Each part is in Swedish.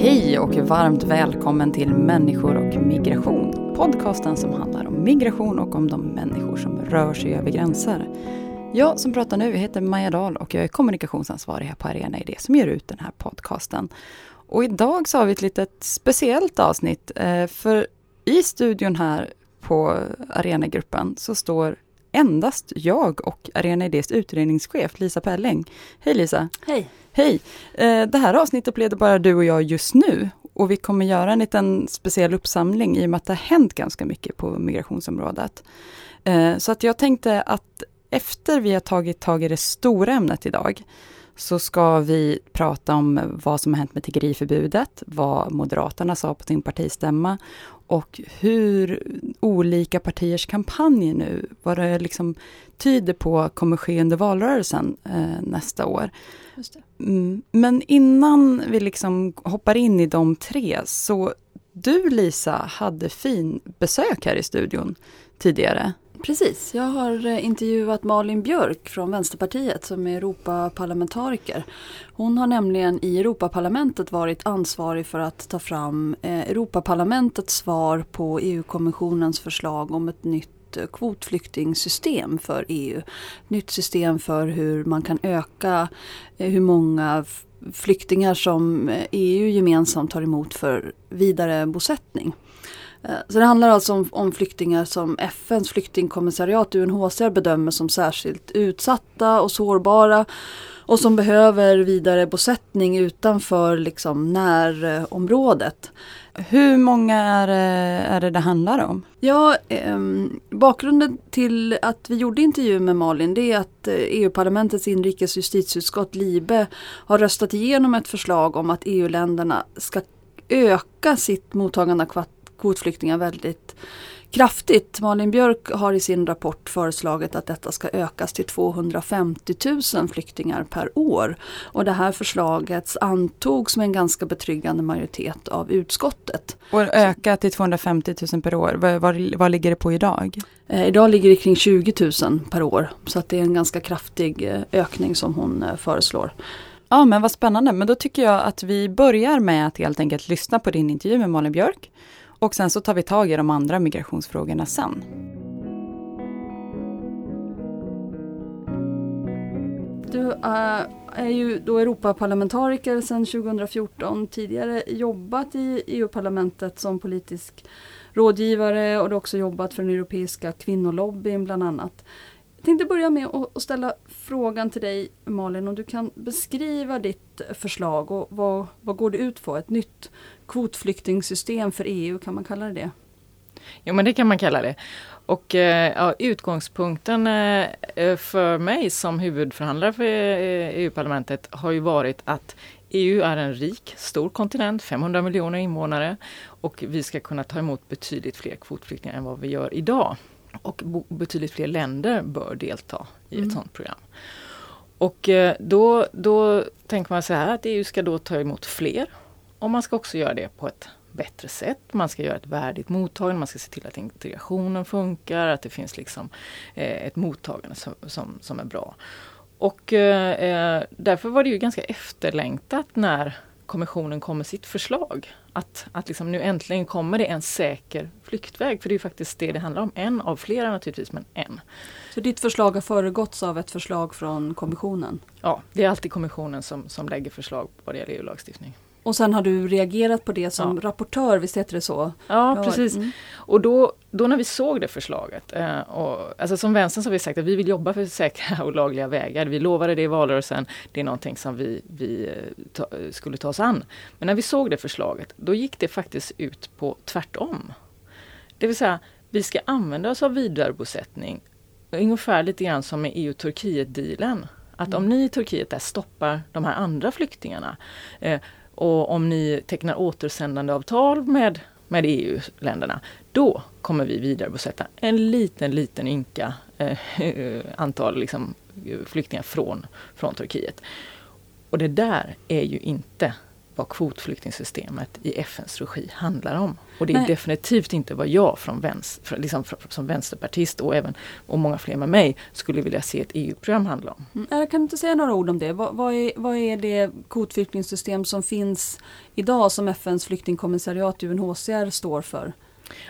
Hej och varmt välkommen till Människor och migration. Podcasten som handlar om migration och om de människor som rör sig över gränser. Jag som pratar nu heter Maja Dahl och jag är kommunikationsansvarig här på Arena Idé som ger ut den här podcasten. Och idag så har vi ett litet speciellt avsnitt eh, för i studion här på Arenagruppen så står endast jag och Arena Idés utredningschef Lisa Pelling. Hej Lisa! Hej! Hej! Eh, det här avsnittet blev det bara du och jag just nu och vi kommer göra en liten speciell uppsamling i och med att det har hänt ganska mycket på migrationsområdet. Eh, så att jag tänkte att efter vi har tagit tag i det stora ämnet idag så ska vi prata om vad som har hänt med tiggeriförbudet, vad Moderaterna sa på sin partistämma och hur olika partiers kampanjer nu, vad det liksom tyder på kommer ske under valrörelsen eh, nästa år. Mm. Men innan vi liksom hoppar in i de tre, så du Lisa hade fin besök här i studion tidigare. Precis, jag har eh, intervjuat Malin Björk från Vänsterpartiet som är Europaparlamentariker. Hon har nämligen i Europaparlamentet varit ansvarig för att ta fram eh, Europaparlamentets svar på EU-kommissionens förslag om ett nytt nytt kvotflyktingsystem för EU. Nytt system för hur man kan öka eh, hur många flyktingar som eh, EU gemensamt tar emot för vidare bosättning. Eh, så det handlar alltså om, om, flyktingar som FNs flyktingkommissariat UNHCR bedömer som särskilt utsatta och sårbara och som behöver vidare bosättning utanför liksom närområdet. Hur många är det, är det det handlar om? Ja, eh, bakgrunden till att vi gjorde intervju med Malin det är att eh, EU-parlamentets inrikes justitieutskott LIBE har röstat igenom ett förslag om att EU-länderna ska öka sitt mottagande av kvotflyktingar väldigt kraftigt. Malin Björk har i sin rapport föreslagit att detta ska ökas till 250 000 flyktingar per år. Och det här förslaget antogs med en ganska betryggande majoritet av utskottet. Och öka till 250 000 per år, vad, ligger det på idag? Eh, idag ligger det kring 20 000 per år. Så att det är en ganska kraftig eh, ökning som hon eh, föreslår. Ja men vad spännande, men då tycker jag att vi börjar med att helt enkelt lyssna på din intervju med Malin Björk. Och sen så tar vi tag i de andra migrationsfrågorna sen. Du eh, är ju då Europaparlamentariker sedan 2014. Tidigare jobbat i EU-parlamentet som politisk rådgivare och du har också jobbat för den europeiska kvinnolobbyn bland annat. Jag tänkte börja med att ställa frågan till dig Malin om du kan beskriva ditt förslag och vad, vad går det ut på? Ett nytt kvotflyktingsystem för EU, kan man kalla det det? Jo men det kan man kalla det. Och eh, ja, utgångspunkten eh, eh, för mig som huvudförhandlare för e EU-parlamentet har ju varit att EU är en rik, stor kontinent, 500 miljoner invånare och vi ska kunna ta emot betydligt fler kvotflyktingar än vad vi gör idag. Och betydligt fler länder bör delta i ett mm. sådant program. Och då, då tänker man så här att EU ska då ta emot fler och man ska också göra det på ett bättre sätt. Man ska göra ett värdigt mottagande, man ska se till att integrationen funkar, att det finns liksom eh, ett mottagande som, som, som är bra. Och eh, därför var det ju ganska efterlängtat när kommissionen kom med sitt förslag. Att, att liksom nu äntligen kommer det en säker flyktväg, för det är faktiskt det det handlar om. En av flera naturligtvis, men en. Så ditt förslag har föregåtts av ett förslag från kommissionen? Ja, det är alltid kommissionen som, som lägger förslag vad det gäller EU-lagstiftning. Och sen har du reagerat på det som ja. rapportör, visst heter det så? Ja, precis. Mm. Och då, då när vi såg det förslaget, eh, och, alltså som vänstern så har vi sagt att vi vill jobba för säkra och lagliga vägar. Vi lovade det i valrörelsen, det är någonting som vi, vi eh, ta, skulle ta oss an. Men när vi såg det förslaget, då gick det faktiskt ut på tvärtom. Det vill säga, vi ska använda oss av vidarebosättning, ungefär lite grann som med EU-Turkiet-dealen. Att om ni i Turkiet där stoppar de här andra flyktingarna eh, och om ni tecknar återsändandeavtal med, med EU-länderna, då kommer vi vidarebosätta en liten, liten ynka eh, antal liksom, flyktingar från, från Turkiet. Och det där är ju inte vad kvotflyktingsystemet i FNs regi handlar om. Och det är Nej. definitivt inte vad jag från vänster, liksom som vänsterpartist och även och många fler med mig skulle vilja se ett EU-program handla om. Mm, kan du inte säga några ord om det? Vad, vad, är, vad är det kvotflyktingsystem som finns idag som FNs flyktingkommissariat UNHCR står för?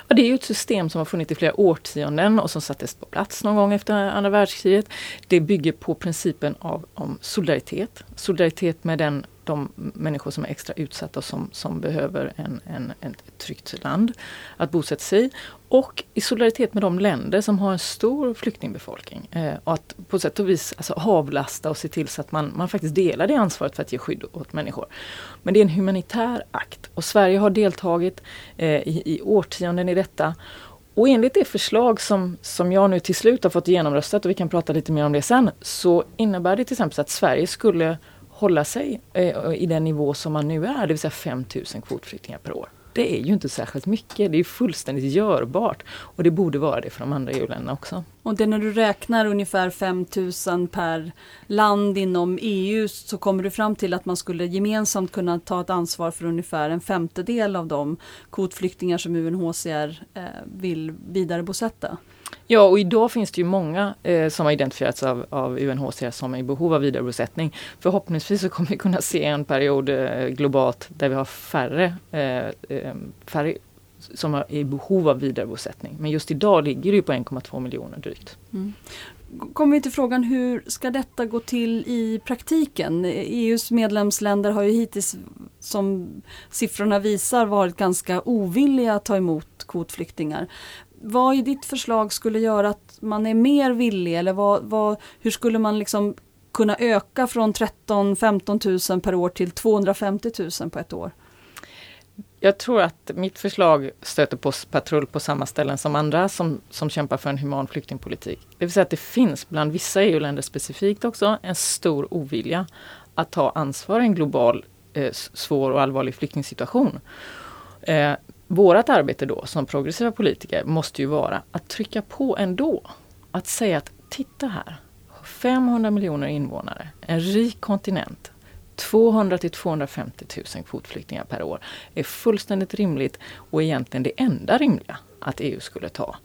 Ja, det är ju ett system som har funnits i flera årtionden och som sattes på plats någon gång efter andra världskriget. Det bygger på principen av om solidaritet. Solidaritet med den de människor som är extra utsatta och som, som behöver en, en, ett tryggt land att bosätta sig i. Och i solidaritet med de länder som har en stor flyktingbefolkning. Eh, och att på sätt och vis alltså, avlasta och se till så att man, man faktiskt delar det ansvaret för att ge skydd åt människor. Men det är en humanitär akt och Sverige har deltagit eh, i, i årtionden i detta. Och enligt det förslag som, som jag nu till slut har fått genomröstat och vi kan prata lite mer om det sen, så innebär det till exempel att Sverige skulle hålla sig eh, i den nivå som man nu är, det vill säga 5000 kvotflyktingar per år. Det är ju inte särskilt mycket, det är fullständigt görbart och det borde vara det för de andra EU-länderna också. Och det när du räknar ungefär 5000 per land inom EU så kommer du fram till att man skulle gemensamt kunna ta ett ansvar för ungefär en femtedel av de kvotflyktingar som UNHCR eh, vill vidarebosätta. Ja, och idag finns det ju många eh, som har identifierats av, av UNHCR som är i behov av vidarebosättning. Förhoppningsvis så kommer vi kunna se en period eh, globalt där vi har färre, eh, eh färre som är i behov av vidarebosättning. Men just idag ligger det på 1,2 miljoner drygt. Mm. Kommer vi till frågan hur ska detta gå till i praktiken? EUs medlemsländer har ju hittills som siffrorna visar varit ganska ovilliga att ta emot kvotflyktingar vad i ditt förslag skulle göra att man är mer villig eller vad, vad, hur skulle man liksom kunna öka från 13-15 000 per år till 250 000 på ett år? Jag tror att mitt förslag stöter på patrull på samma ställen som andra som, som kämpar för en human flyktingpolitik. Det vill säga att det finns bland vissa EU-länder specifikt också en stor ovilja att ta ansvar i en global eh, svår och allvarlig flyktingsituation. Eh, vårat arbete då som progressiva politiker måste ju vara att trycka på ändå. Att säga att titta här, 500 miljoner invånare, en rik kontinent, 200 till 250 000 kvotflyktingar per år är fullständigt rimligt och egentligen det enda rimliga att EU skulle ta.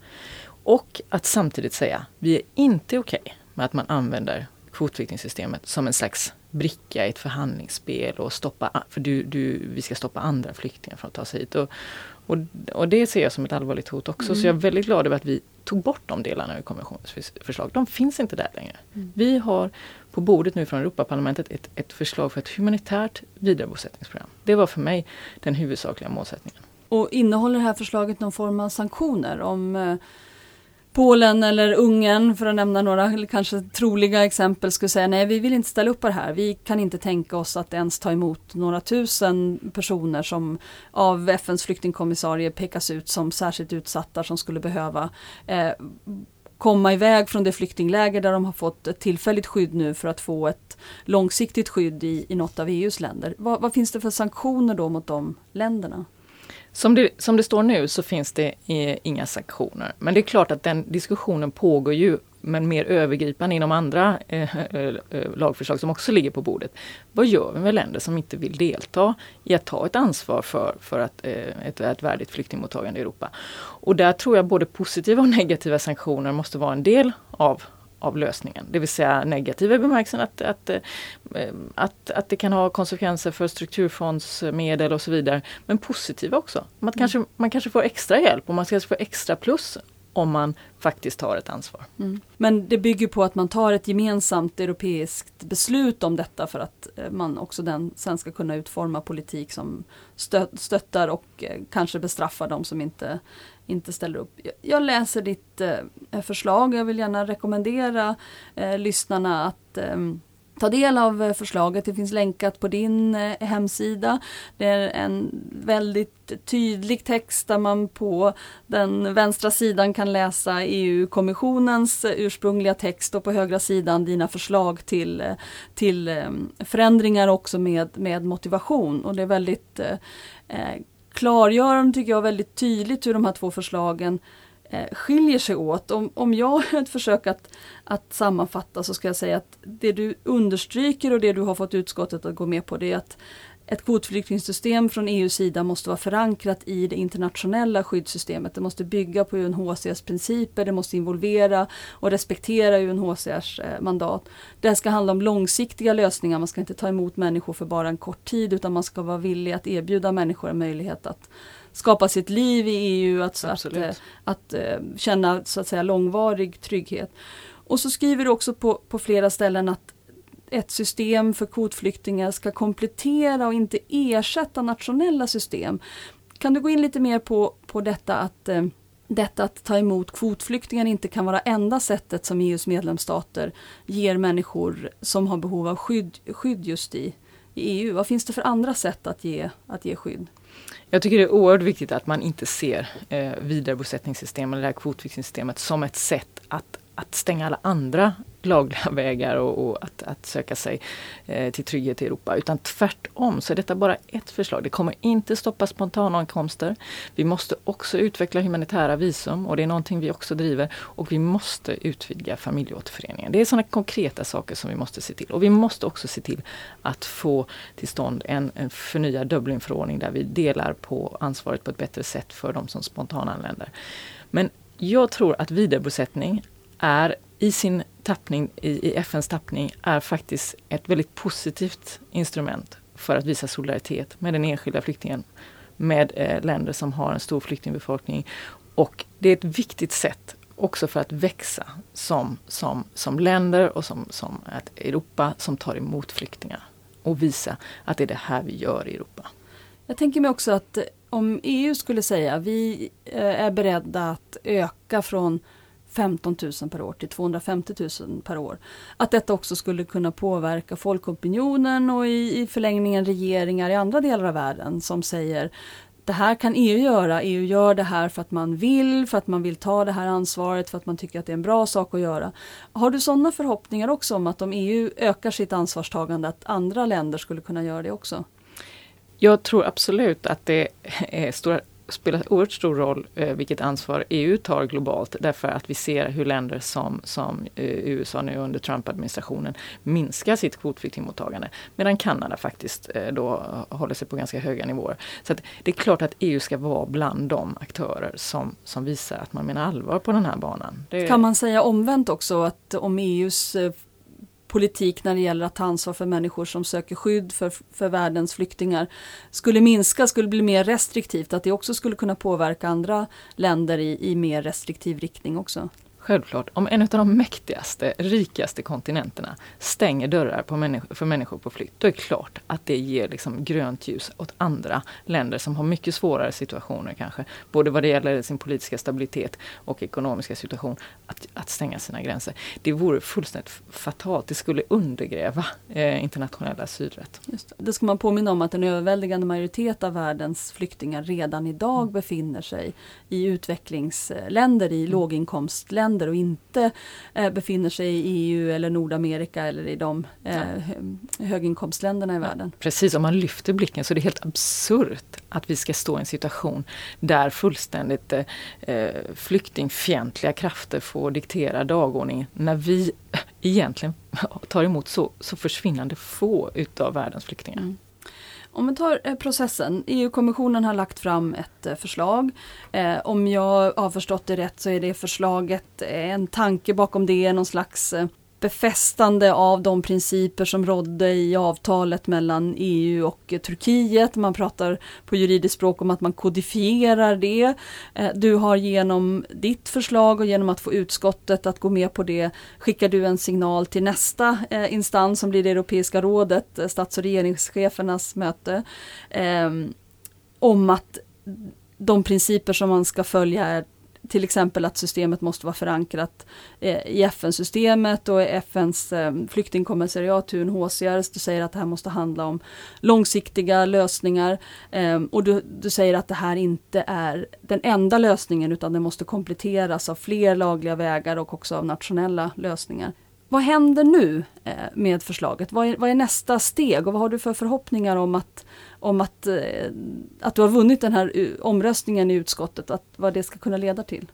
Och att samtidigt säga, vi är inte okej okay med att man använder kvotflyktingsystemet som en slags bricka i ett förhandlingsspel och stoppa, för du, du, vi ska stoppa andra flyktingar från att ta sig hit. Och, och, och det ser jag som ett allvarligt hot också. Mm. Så jag är väldigt glad över att vi tog bort de delarna ur konventionens förslag. De finns inte där längre. Mm. Vi har på bordet nu från Europaparlamentet ett, ett förslag för ett humanitärt vidarebosättningsprogram. Det var för mig den huvudsakliga målsättningen. Och innehåller det här förslaget någon form av sanktioner om eh, Polen eller Ungern, för att nämna några kanske troliga exempel, skulle säga nej vi vill inte ställa upp på det här. Vi kan inte tänka oss att ens ta emot några tusen personer som av FNs flyktingkommissarie pekas ut som särskilt utsatta som skulle behöva eh, komma iväg från det flyktingläger där de har fått ett tillfälligt skydd nu för att få ett långsiktigt skydd i, i något av EUs länder. Vad, vad finns det för sanktioner då mot de länderna? Som det, som det står nu så finns det eh, inga sanktioner. Men det är klart att den diskussionen pågår ju men mer övergripande inom andra eh, eh, eh, lagförslag som också ligger på bordet. Vad gör vi med länder som inte vill delta i att ta ett ansvar för, för att, eh, ett, ett värdigt flyktingmottagande i Europa? Och där tror jag både positiva och negativa sanktioner måste vara en del av av lösningen. Det vill säga negativa i bemärkelsen att, att, eh, att, att det kan ha konsekvenser för strukturfondsmedel och så vidare. Men positiva också. Man, mm. kanske, man kanske får extra hjälp och man kanske får extra plus om man faktiskt tar ett ansvar. Mm. Men det bygger på att man tar ett gemensamt europeiskt beslut om detta för att eh, man också den, sen ska kunna utforma politik som stöttar och eh, kanske bestraffar de som inte inte ställer upp. Jag läser ditt förslag förslag. Jag vill gärna rekommendera eh, lyssnarna att eh, ta del av förslaget. Det finns länkat på din hemsida. Det är en väldigt tydlig text där man på den vänstra sidan kan läsa EU-kommissionens ursprungliga text och på högra sidan dina förslag till, till förändringar också med, med motivation. Och det är väldigt klargörande tycker jag väldigt tydligt hur de här två förslagen eh, skiljer sig åt. Om, om jag har ett försök att, att sammanfatta så ska jag säga att det du understryker och det du har fått utskottet att gå med på det är att ett kvotflyktingsystem från EUs sida måste vara förankrat i det internationella skyddssystemet. Det måste bygga på UNHCRs principer, det måste involvera och respektera UNHCRs eh, mandat. Det ska handla om långsiktiga lösningar, man ska inte ta emot människor för bara en kort tid utan man ska vara villig att erbjuda människor en möjlighet att skapa sitt liv i EU, att, att, att, eh, att eh, känna så att säga långvarig trygghet. Och så skriver du också på, på flera ställen att ett system för kvotflyktingar ska komplettera och inte ersätta nationella system. Kan du gå in lite mer på, på detta att eh, detta att ta emot kvotflyktingar inte kan vara enda sättet som EUs medlemsstater ger människor som har behov av skydd, skydd just i, i EU. Vad finns det för andra sätt att ge, att ge skydd? Jag tycker det är oerhört viktigt att man inte ser eh, vidarebosättningssystemet, eller det här kvotflyktingsystemet, som ett sätt att att stänga alla andra lagliga vägar och, och att, att, söka sig eh, till trygghet i Europa. Utan tvärtom så är detta bara ett förslag. Det kommer inte stoppa spontanankomster. Vi måste också utveckla humanitära visum och det är någonting vi också driver. Och vi måste utvidga familjeåterföreningen. Det är sådana konkreta saker som vi måste se till. Och vi måste också se till att få till stånd en, en förnyad Dublinförordning där vi delar på ansvaret på ett bättre sätt för de som spontananländer. Men jag tror att vidarebosättning är i sin tappning, i, i FNs tappning, är faktiskt ett väldigt positivt instrument för att visa solidaritet med den enskilda flyktingen, med eh, länder som har en stor flyktingbefolkning. Och det är ett viktigt sätt också för att växa som, som, som länder och som, som ett Europa som tar emot flyktingar. Och visa att det är det här vi gör i Europa. Jag tänker mig också att om EU skulle säga vi eh, är beredda att öka från 15 000 per år till 250 000 per år. Att detta också skulle kunna påverka folkopinionen och i, i förlängningen regeringar i andra delar av världen som säger det här kan EU göra. EU gör det här för att man vill, för att man vill ta det här ansvaret, för att man tycker att det är en bra sak att göra. Har du sådana förhoppningar också om att om EU ökar sitt ansvarstagande att andra länder skulle kunna göra det också? Jag tror absolut att det är stora spelar oerhört stor roll eh, vilket ansvar EU tar globalt därför att vi ser hur länder som, som eh, USA nu under Trump-administrationen minskar sitt kvotflyktingmottagande medan Kanada faktiskt eh, då håller sig på ganska höga nivåer. Så det är klart att EU ska vara bland de aktörer som, som visar att man menar allvar på den här banan. Det... Kan man säga omvänt också att om EUs eh, politik när det gäller att ta ansvar för människor som söker skydd för, för världens flyktingar skulle minska, skulle bli mer restriktivt, att det också skulle kunna påverka andra länder i, i mer restriktiv riktning också. Självklart, om en av de mäktigaste, rikaste kontinenterna stänger dörrar på människor, för människor på flykt, då är det klart att det ger liksom grönt ljus åt andra länder som har mycket svårare situationer kanske, både vad det gäller sin politiska stabilitet och ekonomiska situation, att, att stänga sina gränser. Det vore fullständigt fatalt, det skulle undergräva eh, internationell asylrätt. Just det. det ska man påminna om att en överväldigande majoritet av världens flyktingar redan idag mm. befinner sig i utvecklingsländer, i mm. låginkomstländer länder och inte eh, befinner sig i EU eller Nordamerika eller i de eh, höginkomstländerna i världen. Precis, om man lyfter blicken så är det helt absurt att vi ska stå i en situation där fullständigt eh, eh flyktingfientliga krafter får diktera dagordningen när vi egentligen tar emot så, så försvinnande få utav världens flyktingar. Mm. Om vi tar eh, processen. EU-kommissionen har lagt fram ett eh, förslag. Eh, om jag har förstått det rätt så är det förslaget en tanke bakom det, någon slags befästande av de principer som rådde i avtalet mellan EU och Turkiet. Man pratar på juridiskt språk om att man kodifierar det. Eh, du har genom ditt förslag och genom att få utskottet att gå med på det skickar du en signal till nästa eh, instans som blir det Europeiska rådet, eh, stats och regeringschefernas möte, om att de principer som man ska följa är till exempel att systemet måste vara förankrat eh, i FN-systemet och FNs eh, flyktingkommissariat UNHCR. Du säger att det här måste handla om långsiktiga lösningar eh, och du, du säger att det här inte är den enda lösningen utan det måste kompletteras av fler lagliga vägar och också av nationella lösningar vad händer nu eh, med förslaget? Vad är, vad är, nästa steg och vad har du för förhoppningar om att, om att, eh, att du har vunnit den här eh, omröstningen i utskottet, att, vad det ska kunna leda till?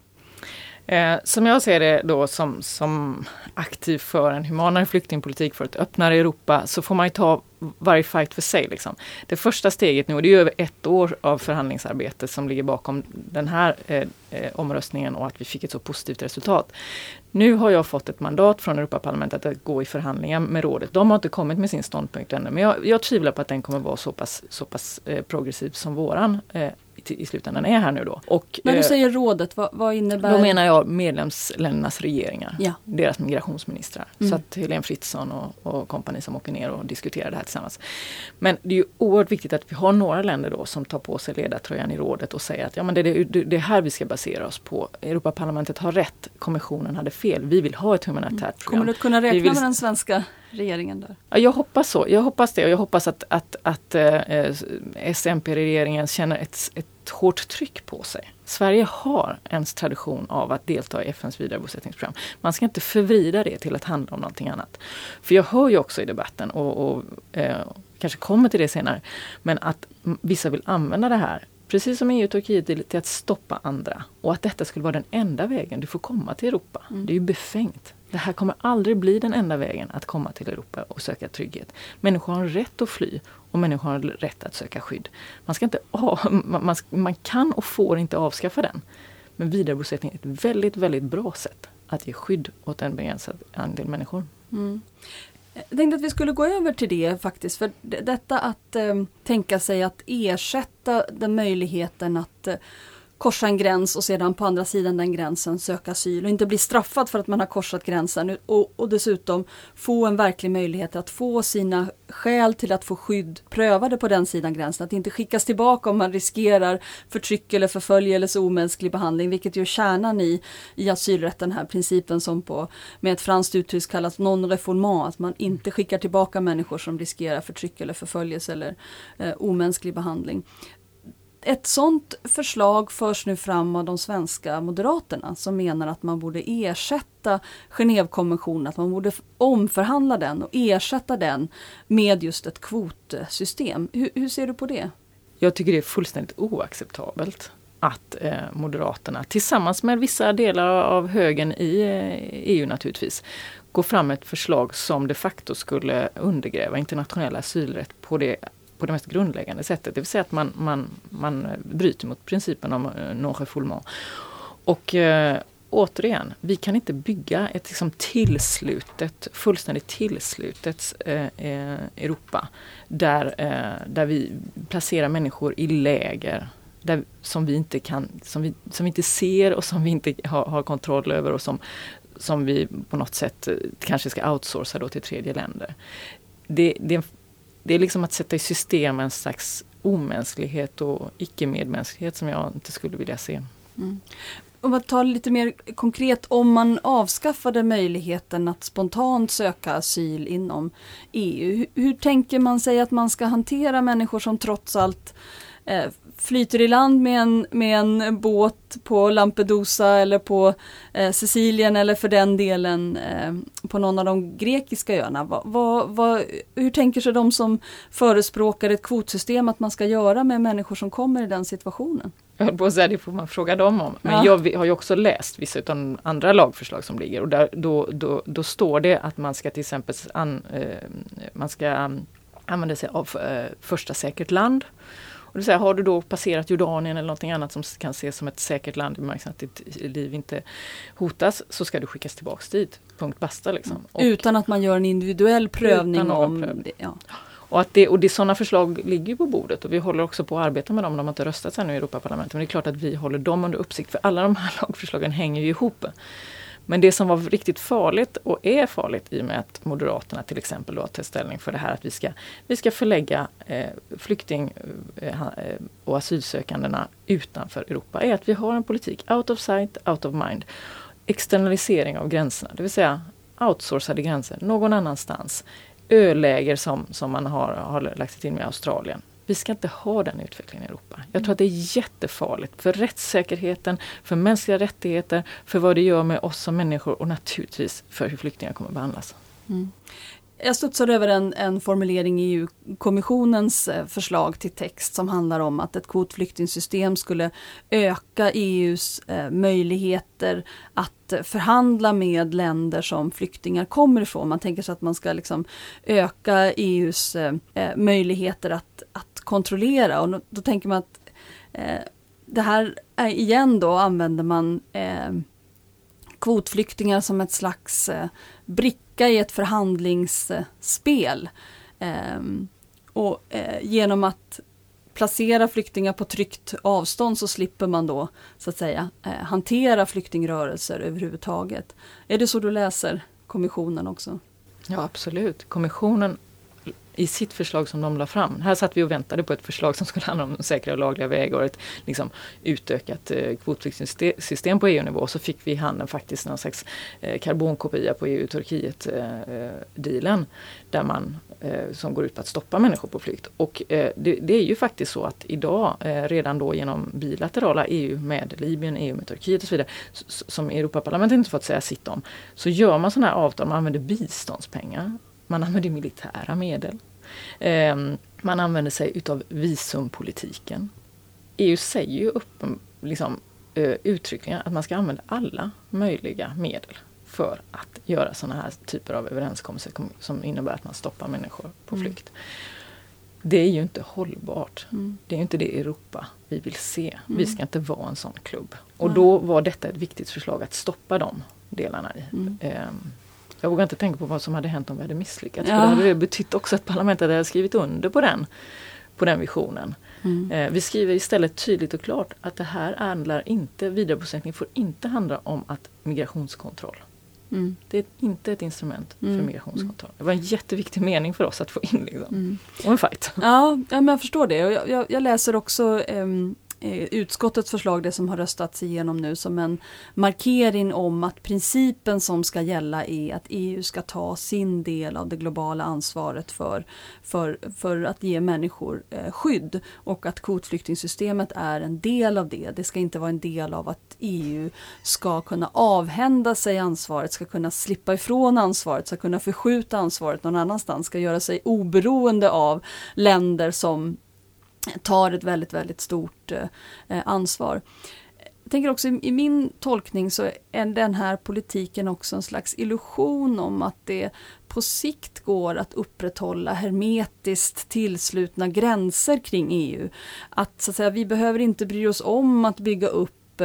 Eh, som jag ser det då som, som aktiv för en humanare flyktingpolitik, för ett öppnare Europa, så får man ju ta varje fight för sig. Liksom. Det första steget nu, och det är över ett år av förhandlingsarbete som ligger bakom den här eh, eh, omröstningen och att vi fick ett så positivt resultat. Nu har jag fått ett mandat från Europaparlamentet att gå i förhandlingar med rådet. De har inte kommit med sin ståndpunkt ännu, men jag, jag tvivlar på att den kommer vara så pass, så pass eh, progressiv som våran eh, i slutändan är här nu då. Och, När du eh, säger rådet, vad, vad innebär Då menar jag medlemsländernas regeringar, ja. deras migrationsministrar. Mm. Så att Helene Fritzon och, och kompani som åker ner och diskuterar det här tillsammans. Men det är ju oerhört viktigt att vi har några länder då som tar på sig ledartröjan i rådet och säger att ja, men det är det, det här vi ska basera oss på. Europaparlamentet har rätt, kommissionen hade fel. Vi vill ha ett humanitärt program. Kommer du att kunna räkna vill... med den svenska regeringen där? Ja, jag hoppas så. Jag hoppas det och jag hoppas att, att, att eh, SMP-regeringen känner ett, ett hårt tryck på sig. Sverige har en tradition av att delta i FNs vidarebosättningsprogram. Man ska inte förvrida det till att handla om någonting annat. För jag hör ju också i debatten, och, och eh, kanske kommer till det senare, men att vissa vill använda det här precis som EU och Turkiet till att stoppa andra. Och att detta skulle vara den enda vägen du får komma till Europa. Mm. Det är ju befängt. Det här kommer aldrig bli den enda vägen att komma till Europa och söka trygghet. Människor har rätt att fly och människor har rätt att söka skydd. Man, ska inte man, man kan och får inte avskaffa den. Men vidarebosättning är ett väldigt, väldigt bra sätt att ge skydd åt en begränsad andel människor. Mm. Jag tänkte att vi skulle gå över till det faktiskt. För detta att eh, tänka sig att ersätta den möjligheten att eh, korsa en gräns och sedan på andra sidan den gränsen söka asyl och inte bli straffad för att man har korsat gränsen och, och dessutom få en verklig möjlighet att få sina skäl till att få skydd prövade på den sidan gränsen. Att inte skickas tillbaka om man riskerar förtryck eller förföljelse, omänsklig behandling, vilket ju är kärnan i, i asylrätten, här principen som på, med ett franskt uttryck kallas non-refoulement, att man inte skickar tillbaka människor som riskerar förtryck eller förföljelse eller eh, omänsklig behandling ett sådant förslag förs nu fram av de svenska moderaterna som menar att man borde ersätta Genèvekonventionen, att man borde omförhandla den och ersätta den med just ett kvotsystem. Hur, hur ser du på det? Jag tycker det är fullständigt oacceptabelt att eh, Moderaterna tillsammans med vissa delar av högern i eh, EU naturligtvis går fram med ett förslag som de facto skulle undergräva internationell asylrätt på det på det mest grundläggande sättet. Det vill säga att man, man, man bryter mot principen om eh, non-refoulement. Och eh, återigen, vi kan inte bygga ett liksom, tillslutet, fullständigt tillslutet eh, eh, Europa där, eh, där vi placerar människor i läger där, som, vi inte kan, som, vi, som vi inte ser och som vi inte har, har kontroll över och som, som vi på något sätt eh, kanske ska outsourca då till tredje länder. Det, det, det är liksom att sätta i system en slags omänsklighet och icke-medmänsklighet som jag inte skulle vilja se. Mm. Om man tar lite mer konkret, om man avskaffade möjligheten att spontant söka asyl inom EU, hur, hur tänker man sig att man ska hantera människor som trots allt flyter i land med en, med en båt på Lampedusa eller på eh, Sicilien eller för den delen eh, på någon av de grekiska öarna. Va, va, va, hur tänker sig de som förespråkar ett kvotsystem att man ska göra med människor som kommer i den situationen? Jag höll på att säga, det får man fråga dem om. Men ja. jag har ju också läst vissa av de andra lagförslag som ligger och där, då, då, då står det att man ska till exempel an, eh, man ska um, använda sig av eh, första säkert land. Och det säga, har du då passerat Jordanien eller någonting annat som kan ses som ett säkert land i bemärkelsen att ditt liv inte hotas så ska du skickas tillbaks dit. Punkt basta liksom. Och, utan att man gör en individuell prövning om prövning. Ja. Och, att det, och det, sådana förslag ligger på bordet och vi håller också på att arbeta med dem. De har inte röstats ännu i Europaparlamentet. Men det är klart att vi håller dem under uppsikt för alla de här lagförslagen hänger ju ihop. Men det som var riktigt farligt och är farligt i och med att Moderaterna till exempel då tar ställning för det här att vi ska, vi ska förlägga eh, flykting eh, eh, och asylsökandena utanför Europa är att vi har en politik out of sight, out of mind. Externalisering av gränserna, det vill säga outsourcade gränser någon annanstans. Öläger som, som man har, har lagt sig till med i Australien. Vi ska inte ha den utvecklingen i Europa. Jag tror att det är jättefarligt för rättssäkerheten, för mänskliga rättigheter, för vad det gör med oss som människor och naturligtvis för hur flyktingar kommer behandlas. Mm. Jag studsade över en, en formulering i EU-kommissionens eh, förslag till text som handlar om att ett kvotflyktingsystem skulle öka EUs eh, möjligheter att förhandla med länder som flyktingar kommer ifrån. Man tänker sig att man ska liksom öka EUs eh, eh möjligheter att, att kontrollera och då, då tänker man att eh, det här är igen då använder man eh, kvotflyktingar som ett slags eh, bricka i ett förhandlingsspel. Eh, och eh, genom att placera flyktingar på tryggt avstånd så slipper man då så att säga eh, hantera flyktingrörelser överhuvudtaget. Är det så du läser kommissionen också? Ja absolut. Kommissionen i sitt förslag som de la fram. Här satt vi och väntade på ett förslag som skulle handla om säkra och lagliga vägar och ett liksom, utökat eh, kvotflyktingsystem på EU-nivå. Så fick vi i handen faktiskt någon slags eh, karbonkopia på EU-Turkiet-dealen. Eh, eh där man, eh, som går ut på att stoppa människor på flykt. Och eh, det, det, är ju faktiskt så att idag, eh, redan då genom bilaterala EU med Libyen, EU med Turkiet och så vidare, som Europaparlamentet inte fått säga sitt om, så gör man sådana här avtal, man använder biståndspengar man använder militära medel. Ehm, man använder sig utav visumpolitiken. EU säger ju upp, liksom, uttryckligen att man ska använda alla möjliga medel för att göra sådana här typer av överenskommelser som innebär att man stoppar människor på mm. flykt. Det är ju inte hållbart. Mm. Det är inte det Europa vi vill se. Mm. Vi ska inte vara en sån klubb. Och då var detta ett viktigt förslag att stoppa de delarna i. Mm. Jag vågar inte tänka på vad som hade hänt om vi hade misslyckats. Ja. För då hade det betytt också att parlamentet hade skrivit under på den, på den visionen. Mm. Eh, vi skriver istället tydligt och klart att det här handlar inte, vidarebosättning får inte handla om att migrationskontroll. Mm. Det är inte ett instrument för mm. migrationskontroll. Det var en jätteviktig mening för oss att få in. Liksom. Mm. Och en fight. Ja, ja men jag förstår det. Jag, jag, jag läser också um, Eh, utskottets förslag, det som har röstats igenom nu, som en markering om att principen som ska gälla är att EU ska ta sin del av det globala ansvaret för, för, för att ge människor eh, skydd och att kvotflyktingsystemet är en del av det. Det ska inte vara en del av att EU ska kunna avhända sig ansvaret, ska kunna slippa ifrån ansvaret, ska kunna förskjuta ansvaret någon annanstans, ska göra sig oberoende av länder som tar ett väldigt, väldigt stort eh, ansvar. Jag tänker också i, i min tolkning så är den här politiken också en slags illusion om att det på sikt går att upprätthålla hermetiskt tillslutna gränser kring EU. Att, så att säga, vi behöver inte bry oss om att bygga upp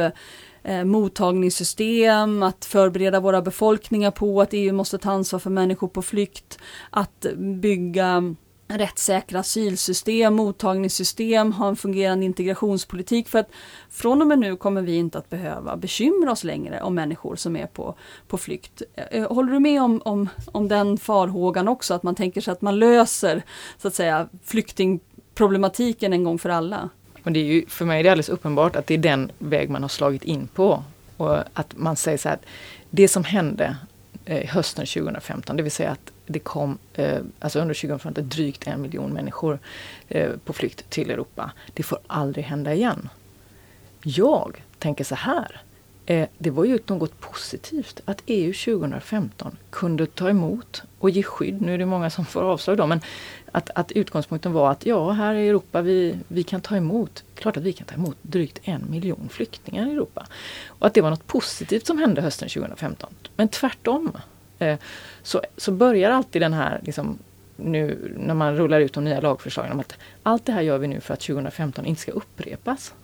eh, mottagningssystem, att förbereda våra befolkningar på att EU måste ta ansvar för människor på flykt, att bygga rättssäkra asylsystem, mottagningssystem, ha en fungerande integrationspolitik. För att från och med nu kommer vi inte att behöva bekymra oss längre om människor som är på, på flykt. Eh, håller du med om, om, om den farhågan också? Att man tänker sig att man löser så att säga flyktingproblematiken en gång för alla? Men det är ju, för mig är det alldeles uppenbart att det är den väg man har slagit in på. Och att man säger så här att det som hände eh, hösten 2015, det vill säga att det kom eh, alltså under 2015 drygt en miljon människor eh, på flykt till Europa. Det får aldrig hända igen. Jag tänker så här. Eh, det var ju något positivt att EU 2015 kunde ta emot och ge skydd. Nu är det många som får avslag då men att, att utgångspunkten var att ja, här i Europa vi, vi kan ta emot, klart att vi kan ta emot drygt en miljon flyktingar i Europa. Och att det var något positivt som hände hösten 2015. Men tvärtom så, så börjar alltid den här, liksom, nu när man rullar ut de nya lagförslagen, om att allt det här gör vi nu för att 2015 inte ska upprepas.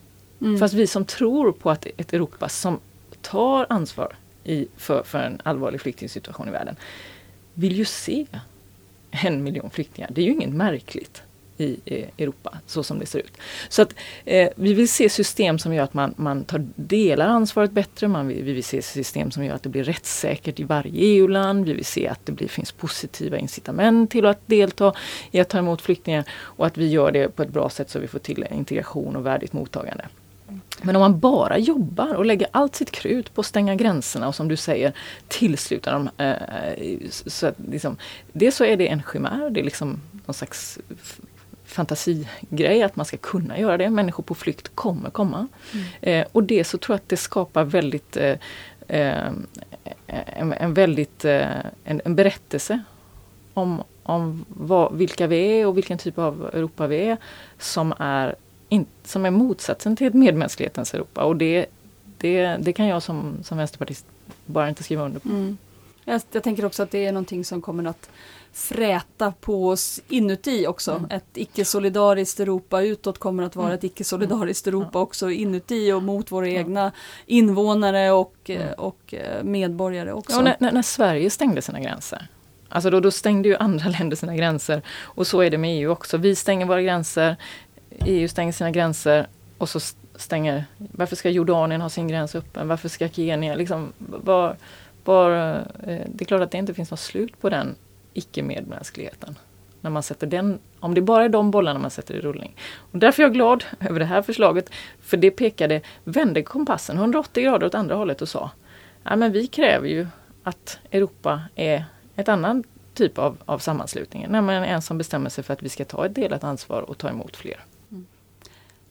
Mm. Fast vi som tror på att ett Europa som tar ansvar i, för, för en allvarlig flyktingsituation i världen vill ju se en miljon flyktingar. Det är ju inget märkligt i Europa, så som det ser ut. Så att eh, vi vill se system som gör att man, man tar, delar ansvaret bättre. Man vill, vi vill se system som gör att det blir rättssäkert i varje EU-land. Vi vill se att det blir, finns positiva incitament till att delta i att ta emot flyktingar och att vi gör det på ett bra sätt så vi får till integration och värdigt mottagande. Men om man bara jobbar och lägger allt sitt krut på att stänga gränserna och som du säger tillsluta dem. Eh, eh så att liksom, dels så är det en chimär, det är liksom någon slags fantasigrej att man ska kunna göra det. Människor på flykt kommer komma. Mm. Eh, och det så tror jag att det skapar väldigt eh, eh en, en, väldigt eh, en, en, berättelse om, om vad, vilka vi är och vilken typ av Europa vi är som är, in, som är motsatsen till ett medmänsklighetens Europa. Och det, det, det kan jag som, som vänsterpartist bara inte skriva under på. Mm. Jag, jag, tänker också att det är någonting som kommer att fräta på oss inuti också. Mm. Ett icke-solidariskt Europa utåt kommer att vara mm. ett icke-solidariskt Europa ja. också inuti och mot våra egna invånare och, mm. och eh, medborgare också. Ja, när, när, Sverige stängde sina gränser Alltså då, då stängde ju andra länder sina gränser och så är det med EU också. Vi stänger våra gränser, EU stänger sina gränser och så stänger, varför ska Jordanien ha sin gräns öppen? Varför ska Kenya liksom, var, var, eh, det är klart att det inte finns något slut på den icke-medmänskligheten. När man sätter den, om det bara är de bollarna man sätter i rullning. Och därför är jag glad över det här förslaget. För det pekade, vände kompassen 180 grader åt andra hållet och sa ja, men vi kräver ju att Europa är ett annan typ av, av sammanslutning. Nämligen en som bestämmer sig för att vi ska ta ett delat ansvar och ta emot fler. Mm.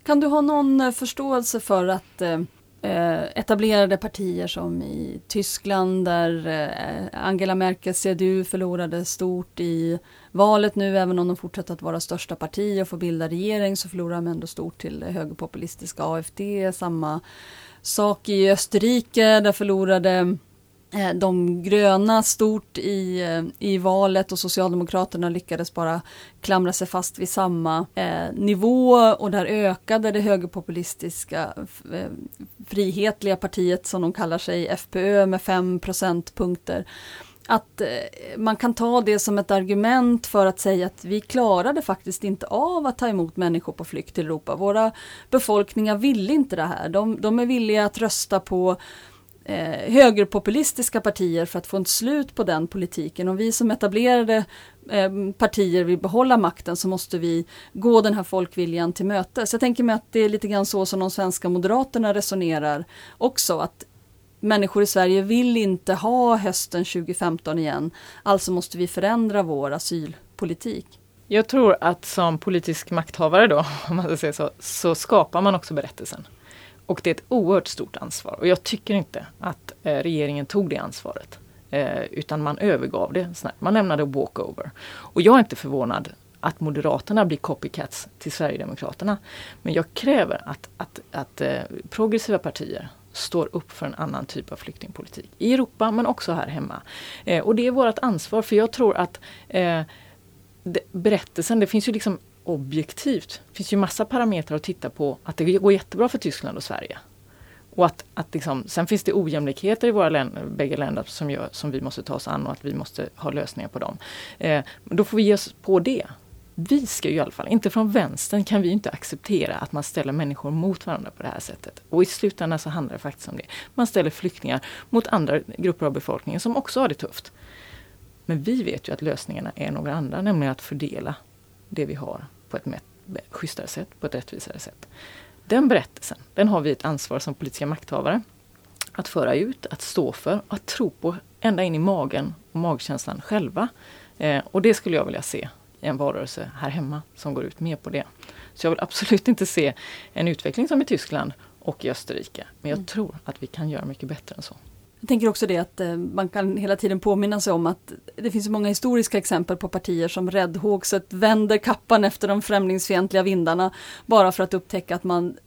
Kan du ha någon eh, förståelse för att eh, eh, etablerade partier som i Tyskland där eh, Angela Merkel CDU förlorade stort i valet nu, även om de fortsätter att vara största parti och får bilda regering så förlorar de ändå stort till högerpopulistiska AFD. Samma sak i Österrike, där förlorade Eh, de gröna stort i, eh, i valet och Socialdemokraterna lyckades bara klamra sig fast vid samma eh, nivå och där ökade det högerpopulistiska eh, frihetliga partiet som de kallar sig, FPÖ, med 5 procentpunkter. Att eh, man kan ta det som ett argument för att säga att vi klarade faktiskt inte av att ta emot människor på flykt till Europa. Våra befolkningar ville inte det här. De, de är villiga att rösta på eh, högerpopulistiska partier för att få ett slut på den politiken. Och vi som etablerade eh, partier vill behålla makten så måste vi gå den här folkviljan till mötes. Jag tänker mig att det är lite grann så som de svenska moderaterna resonerar också. att Människor i Sverige vill inte ha hösten 2015 igen. Alltså måste vi förändra vår asylpolitik. Jag tror att som politisk makthavare då, om man ska säga så, så skapar man också berättelsen. Och det är ett oerhört stort ansvar och jag tycker inte att eh, regeringen tog det ansvaret. Eh, utan man övergav det snabbt. Man lämnade walkover. Och jag är inte förvånad att Moderaterna blir copycats till Sverigedemokraterna. Men jag kräver att, att, att eh, progressiva partier står upp för en annan typ av flyktingpolitik. I Europa men också här hemma. Eh, och det är vårt ansvar för jag tror att eh, det, berättelsen, det finns ju liksom objektivt. Det finns ju massa parametrar att titta på att det går jättebra för Tyskland och Sverige. Och att, att liksom, sen finns det ojämlikheter i våra länder, bägge länder som, gör, som vi måste ta oss an och att vi måste ha lösningar på dem. Eh, då får vi ge oss på det. Vi ska ju i alla fall, inte från vänstern kan vi inte acceptera att man ställer människor mot varandra på det här sättet. Och i slutändan så handlar det faktiskt om det. Man ställer flyktingar mot andra grupper av befolkningen som också har det tufft. Men vi vet ju att lösningarna är några andra, nämligen att fördela det vi har på ett schysstare sätt, på ett rättvisare sätt. Den berättelsen, den har vi ett ansvar som politiska makthavare att föra ut, att stå för, att tro på ända in i magen och magkänslan själva. Eh, och det skulle jag vilja se i en valrörelse här hemma som går ut mer på det. Så jag vill absolut inte se en utveckling som i Tyskland och i Österrike. Men jag mm. tror att vi kan göra mycket bättre än så. Jag tänker också det att eh, man kan hela tiden påminna sig om att det finns många historiska exempel på partier som räddhågset vänder kappan efter de främlingsfientliga vindarna bara för att upptäcka att man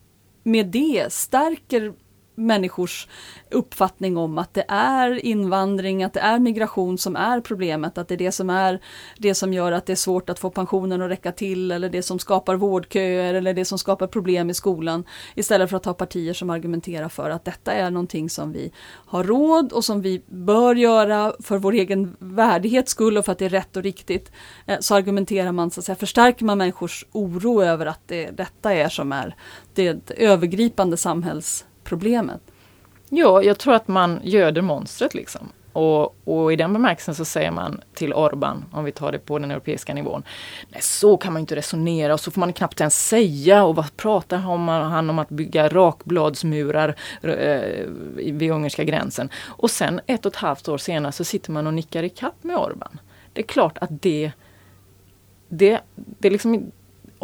med det stärker människors uppfattning om att det är invandring, att det är migration som är problemet, att det är det som är det som gör att det är svårt att få pensionen att räcka till eller det som skapar vårdköer eller det som skapar problem i skolan. Istället för att ha partier som argumenterar för att detta är någonting som vi har råd och som vi bör göra för vår egen värdighets skull och för att det är rätt och riktigt. Eh, så argumenterar man, så att säga, förstärker man människors oro över att det, detta är som är det övergripande samhälls problemet? Ja, jag tror att man göder monstret liksom. Och, och, i den bemärkelsen så säger man till Orban, om vi tar det på den europeiska nivån, nej så kan man inte resonera och så får man knappt ens säga och vad pratar han om att bygga rakbladsmurar eh, vid ungerska gränsen. Och sen ett och ett halvt år senare så sitter man och nickar i kapp med Orban. Det är klart att det, det, det liksom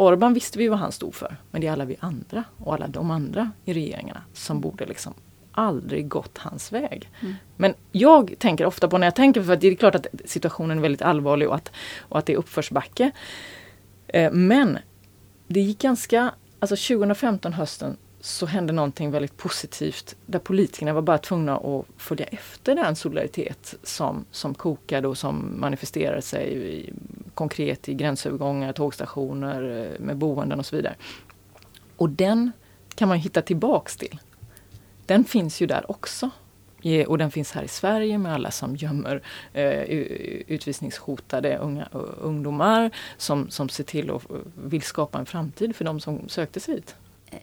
Orban visste vi vad han stod för, men det är alla vi andra och alla de andra i regeringarna som borde liksom aldrig gått hans väg. Mm. Men jag tänker ofta på när jag tänker, för det är klart att situationen är väldigt allvarlig och att, och att det är uppförsbacke. Eh, men det gick ganska, alltså 2015 hösten så hände någonting väldigt positivt där politikerna var bara tvungna att följa efter den solidaritet som, som kokade och som manifesterade sig i, konkret i gränsövergångar, tågstationer, eh, med boenden och så vidare. Och den kan man hitta tillbaks till. Den finns ju där också. Och den finns här i Sverige med alla som gömmer eh, utvisningshotade unga, eh, ungdomar som, som ser till att eh, vill skapa en framtid för de som sökte sig hit.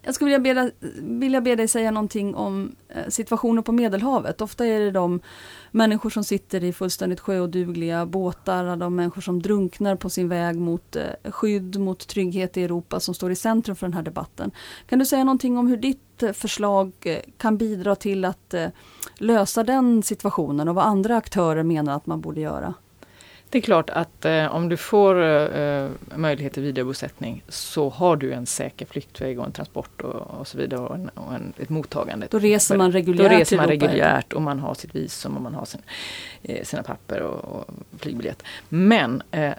Jag skulle vilja be, vilja be dig säga någonting om eh, situationen på Medelhavet. Ofta är det de människor som sitter i fullständigt sjöodugliga båtar, de människor som drunknar på sin väg mot eh, skydd, mot trygghet i Europa som står i centrum för den här debatten. Kan du säga någonting om hur ditt eh, förslag kan bidra till att lösa den situationen och vad andra aktörer menar att man borde göra? Det är klart att eh, om du får eh, möjlighet till vidarebosättning så har du en säker flyktväg och en transport och, och så vidare och, en, och en, ett mottagande. Då reser man reguljärt Då reser man reguljärt och man har sitt visum och man har sin, eh, sina papper och, och flygbiljett. Men eh,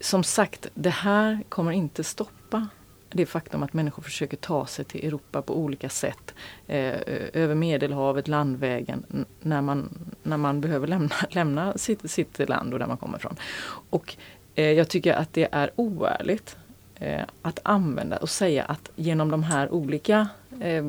som sagt, det här kommer inte stoppa det faktum att människor försöker ta sig till Europa på olika sätt. Eh, över Medelhavet, landvägen, när man, när man behöver lämna, lämna sitt, sitt land och där man kommer ifrån. Och eh, jag tycker att det är oärligt eh, att använda och säga att genom de här olika eh,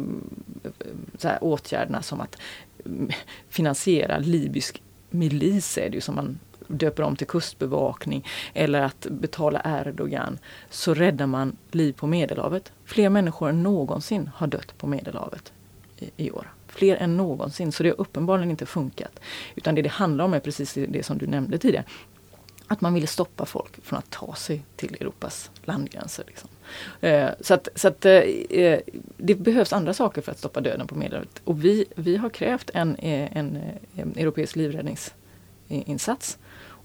här åtgärderna som att mm, finansiera libysk milis är det ju som man döper om till kustbevakning eller att betala Erdogan så räddar man liv på Medelhavet. Fler människor än någonsin har dött på Medelhavet i, i år. Fler än någonsin, så det har uppenbarligen inte funkat. Utan det det handlar om är precis det som du nämnde tidigare. Att man ville stoppa folk från att ta sig till Europas landgränser. Liksom. Eh, så att, så att eh, eh, det behövs andra saker för att stoppa döden på Medelhavet. Och vi, vi har krävt en, eh, en, eh, en europeisk livräddningsinsats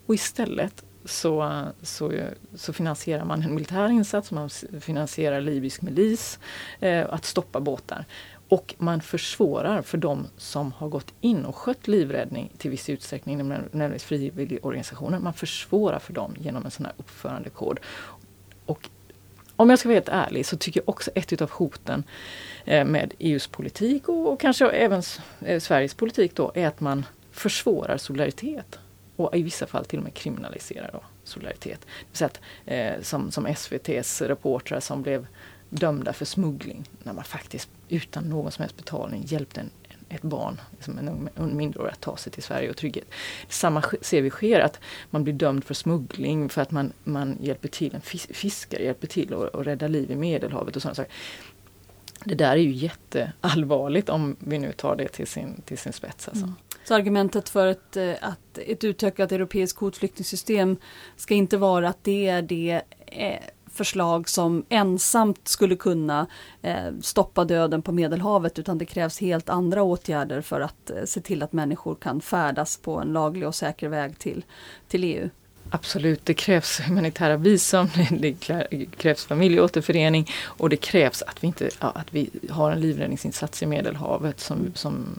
och istället så, så, så finansierar man en militär insats, man finansierar libysk milis, eh, att stoppa båtar. Och man försvårar för de som har gått in och skött livräddning till viss utsträckning, nämligen frivilligorganisationer. Man försvårar för dem genom en sån här uppförandekod. Och om jag ska vara helt ärlig så tycker jag också ett av hoten eh, med EUs politik och, och kanske även eh, Sveriges politik då är att man försvårar solidaritet och i vissa fall till och med kriminaliserar då solidaritet. Så att, eh, som, som SVTs reportrar som blev dömda för smuggling när man faktiskt utan någon som helst betalning hjälpte en, ett barn, liksom en, en mindreårig, att ta sig till Sverige och trygghet. Samma ser vi sker, att man blir dömd för smuggling för att man, man hjälper till, en fis, fiskare hjälper till att, att rädda liv i Medelhavet och sådana saker. Det där är ju jätteallvarligt om vi nu tar det till sin, till sin spets. Alltså. Mm. Så argumentet för ett, eh, att ett utökat europeiskt kvotflyktingsystem ska inte vara att det är det eh, förslag som ensamt skulle kunna eh, stoppa döden på Medelhavet utan det krävs helt andra åtgärder för att se till att människor kan färdas på en laglig och säker väg till, till EU. Absolut, det krävs humanitära visum, det krävs familjeåterförening och det krävs att vi, inte, att vi har en livräddningsinsats i Medelhavet som, som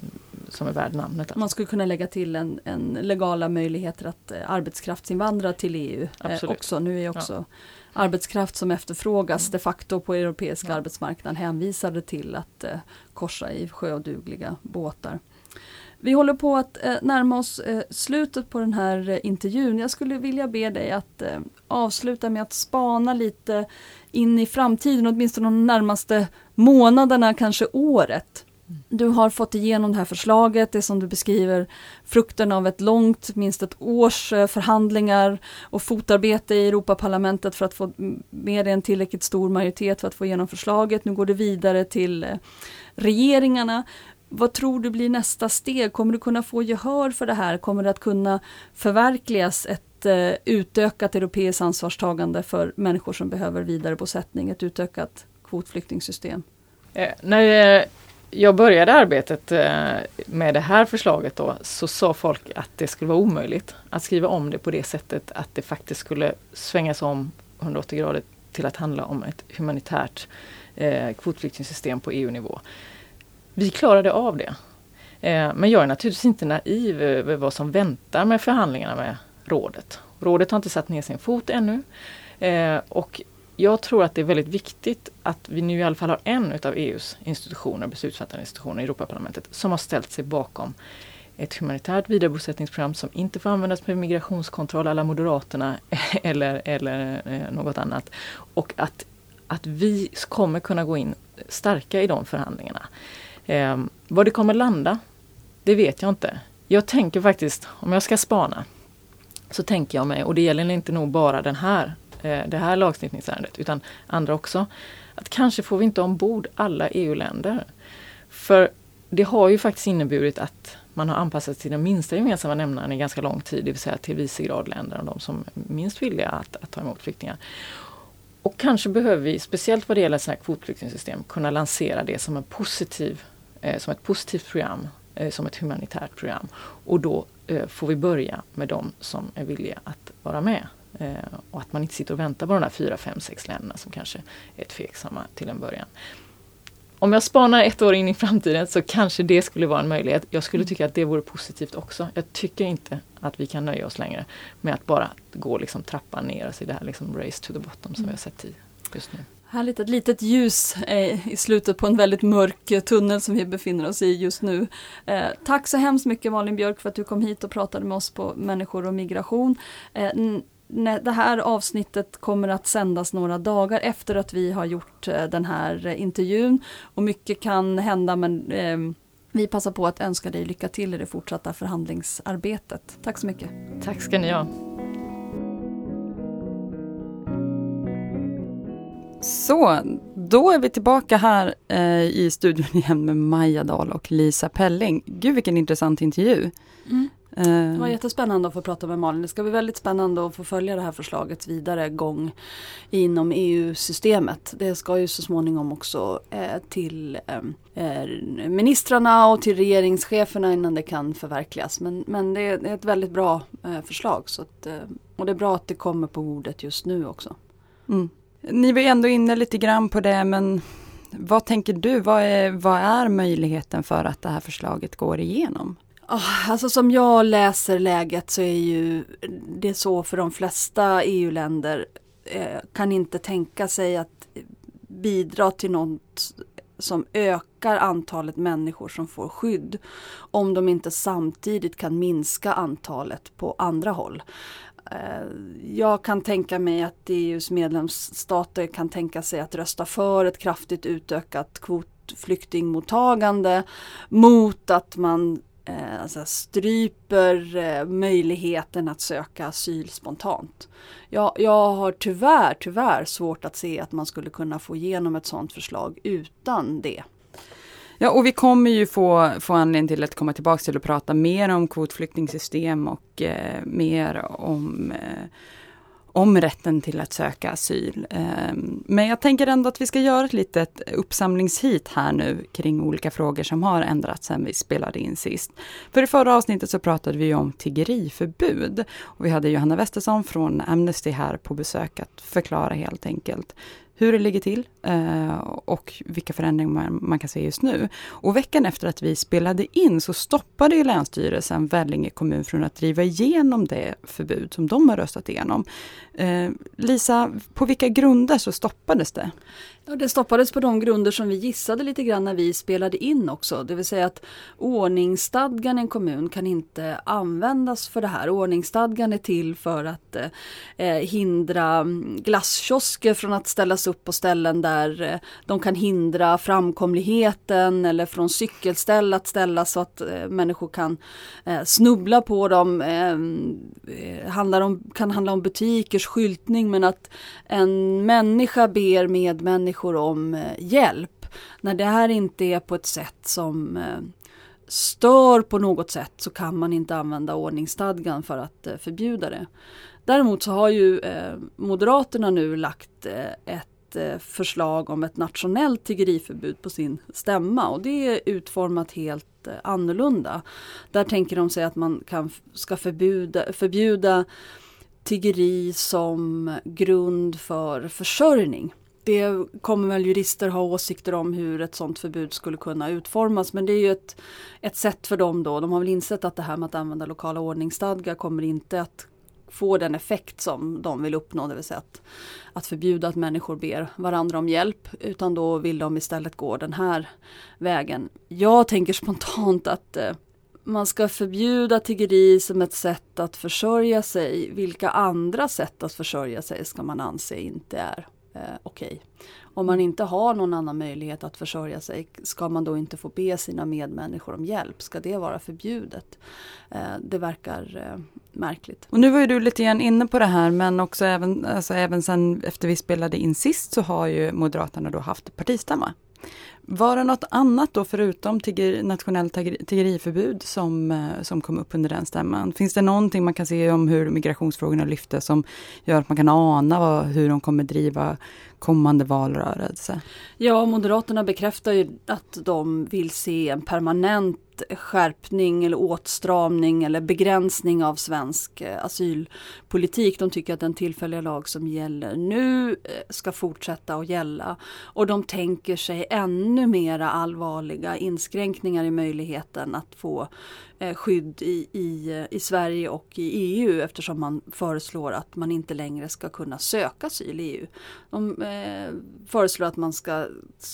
som är värd namnet. Man skulle kunna lägga till en, en legala möjligheter att eh, arbetskraftsinvandra till EU eh, också. Nu är också ja. arbetskraft som efterfrågas de facto på europeiska ja. arbetsmarknaden hänvisade till att eh, korsa i sjöodugliga båtar. Vi håller på att eh, närma oss slutet på den här intervjun. Jag skulle vilja be dig att avsluta med att spana lite in i framtiden, åtminstone de närmaste månaderna, kanske året. Du har fått igenom det här förslaget, det som du beskriver, frukten av ett långt, minst ett års eh, förhandlingar och fotarbete i Europaparlamentet för att få med en tillräckligt stor majoritet för att få igenom förslaget. Nu går det vidare till eh, regeringarna. Vad tror du blir nästa steg? Kommer du kunna få gehör för det här? Kommer det att kunna förverkligas ett eh, utökat europeiskt ansvarstagande för människor som behöver vidarebosättning, ett utökat kvotflyktingsystem? Eh, när jag började arbetet eh, med det här förslaget då så sa folk att det skulle vara omöjligt att skriva om det på det sättet att det faktiskt skulle svängas om 180 grader till att handla om ett humanitärt eh, kvotflyktingsystem på EU-nivå. Vi klarade av det. Eh, men jag är naturligtvis inte naiv över vad som väntar med förhandlingarna med rådet. Rådet har inte satt ner sin fot ännu. Eh, och jag tror att det är väldigt viktigt att vi nu i alla fall har en utav EUs institutioner, beslutsfattande institutioner, Europaparlamentet, som har ställt sig bakom ett humanitärt vidarebosättningsprogram som inte får användas för migrationskontroll alla Moderaterna eller, eller eh, något annat. Och att, att vi kommer kunna gå in starka i de förhandlingarna. Eh, vad det kommer landa, det vet jag inte. Jag tänker faktiskt, om jag ska spana, så tänker jag mig, och det gäller inte nog bara den här, Eh, det här lagstiftningsärendet, utan andra också, att kanske får vi inte ombord alla EU-länder. För det har ju faktiskt inneburit att man har anpassat sig till den minsta gemensamma nämnaren i ganska lång tid, det vill säga till vicegradländerna, de som är minst villiga att, att ta emot flyktingar. Och kanske behöver vi, speciellt vad det gäller här kvotflyktingsystem, kunna lansera det som, en positiv, eh, som ett positivt program, eh, som ett humanitärt program. Och då eh, får vi börja med de som är villiga att vara med. Eh, och att man inte sitter och väntar på de där fyra, fem, sex länderna som kanske är tveksamma till en början om jag spanar ett år in i framtiden så kanske det skulle vara en möjlighet. Jag skulle tycka att det vore positivt också. Jag tycker inte att vi kan nöja oss längre med att bara gå liksom trappan ner oss i det här liksom race to the bottom som mm. vi har sett just nu. Härligt, ett litet ljus eh, i slutet på en väldigt mörk eh, tunnel som vi befinner oss i just nu. Eh, tack så hemskt mycket Malin Björk för att du kom hit och pratade med oss på människor och migration. Eh, det här avsnittet kommer att sändas några dagar efter att vi har gjort eh, den här intervjun. Och mycket kan hända men eh, vi passar på att önska dig lycka till i det fortsatta förhandlingsarbetet. Tack så mycket. Tack ska ni ha. Så, då är vi tillbaka här eh, i studion igen med Maja Dahl och Lisa Pelling. Gud vilken intressant intervju. Mm. Det var jättespännande att få prata med Malin. Det ska bli väldigt spännande att få följa det här förslaget vidare gång inom EU-systemet. Det ska ju så småningom också eh, till eh, ministrarna och till regeringscheferna innan det kan förverkligas. Men, men det, är, ett väldigt bra eh, förslag. Så att, eh, och det är bra att det kommer på bordet just nu också. Mm. Ni var ändå inne lite grann på det men vad tänker du? Vad är, vad är möjligheten för att det här förslaget går igenom? Oh, alltså som jag läser läget så är ju det så för de flesta EU-länder eh, kan inte tänka sig att bidra till något som ökar antalet människor som får skydd om de inte samtidigt kan minska antalet på andra håll. Eh, jag kan tänka mig att EUs medlemsstater kan tänka sig att rösta för ett kraftigt utökat kvotflyktingmottagande mot att man eh, alltså stryper eh, möjligheten att söka asyl spontant. Jag, jag har tyvärr, tyvärr svårt att se att man skulle kunna få igenom ett sådant förslag utan det. Ja, och vi kommer ju få, få anledning till att komma tillbaka till att prata mer om kvotflyktingsystem och eh, mer om eh, om rätten till att söka asyl. Ehm, men jag tänker ändå att vi ska göra ett litet uppsamlingshit här nu kring olika frågor som har ändrats sedan vi spelade in sist. För i förra avsnittet så pratade vi om tiggeriförbud. Och vi hade Johanna Westersson från Amnesty här på besök att förklara helt enkelt hur det ligger till eh, och vilka förändringar man, man, kan se just nu. Och veckan efter att vi spelade in så stoppade ju Länsstyrelsen Vellinge kommun från att driva igenom det förbud som de har röstat igenom. Eh, Lisa, på vilka grunder så stoppades det? Ja, det stoppades på de grunder som vi gissade lite grann när vi spelade in också. Det vill säga att ordningsstadgan i en kommun kan inte användas för det här. Ordningsstadgan är till för att eh, hindra mm, glasskiosker från att ställas upp på ställen där eh, de kan hindra framkomligheten eller från cykelställ att ställas så att eh, människor kan eh, snubbla på dem. Det handlar om, kan handla om butikers skyltning men att en människa ber med människor om hjälp. När det här inte är på ett sätt som stör på något sätt så kan man inte använda ordningsstadgan för att förbjuda det. Däremot så har ju Moderaterna nu lagt ett Eh, förslag om ett nationellt tiggeriförbud på sin stämma och det är utformat helt eh, annorlunda. Där tänker de sig att man kan, ska förbjuda, förbjuda tiggeri som grund för försörjning. Det kommer väl jurister ha åsikter om hur ett sådant förbud skulle kunna utformas men det är ju ett, ett sätt för dem då. De har väl insett att det här med att använda lokala ordningsstadgar kommer inte att få den effekt som de vill uppnå, det vill säga att, att förbjuda att människor ber varandra om hjälp, utan då vill de istället gå den här vägen. Jag tänker spontant att eh, man ska förbjuda tiggeri som ett sätt att försörja sig. Vilka andra sätt att försörja sig ska man anse inte är eh, okej? Okay. Om man inte har någon annan möjlighet att försörja sig, ska man då inte få be sina medmänniskor om hjälp? Ska det vara förbjudet? Eh, det verkar eh, märkligt. Och nu var ju du lite grann inne på det här, men också även, alltså även sen efter vi spelade in sist så har ju Moderaterna då haft partistämma. Var det något annat då förutom tigger, nationellt tiggeriförbud som, eh, som kom upp under den stämman? Finns det någonting man kan se om hur migrationsfrågorna lyftes som gör att man kan ana vad, hur de kommer driva kommande valrörelse? Ja, Moderaterna bekräftar ju att de vill se en permanent skärpning eller åtstramning eller begränsning av svensk eh, asylpolitik. De tycker att den tillfälliga lag som gäller nu eh, ska fortsätta att gälla. Och de tänker sig ännu mera allvarliga inskränkningar i möjligheten att få Eh, skydd i, i, i Sverige och i EU eftersom man föreslår att man inte längre ska kunna söka asyl i EU. De eh, föreslår att man ska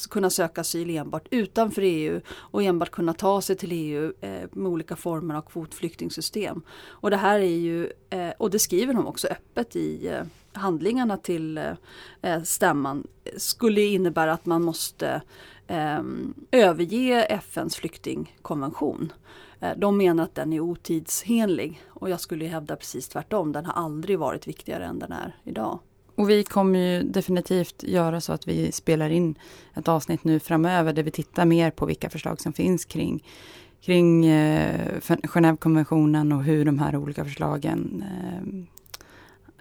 kunna söka asyl enbart utanför EU och enbart kunna ta sig till EU eh, med olika former av kvotflyktingsystem. Och det här är ju, eh, och det skriver de också öppet i eh, handlingarna till eh, stämman, eh, skulle innebära att man måste Ehm, överge FNs flyktingkonvention. Eh, de menar att den är otidsenlig och jag skulle hävda precis tvärtom. Den har aldrig varit viktigare än den är idag. Och vi kommer ju definitivt göra så att vi spelar in ett avsnitt nu framöver där vi tittar mer på vilka förslag som finns kring, kring eh, Genèvekonventionen och hur de här olika förslagen eh,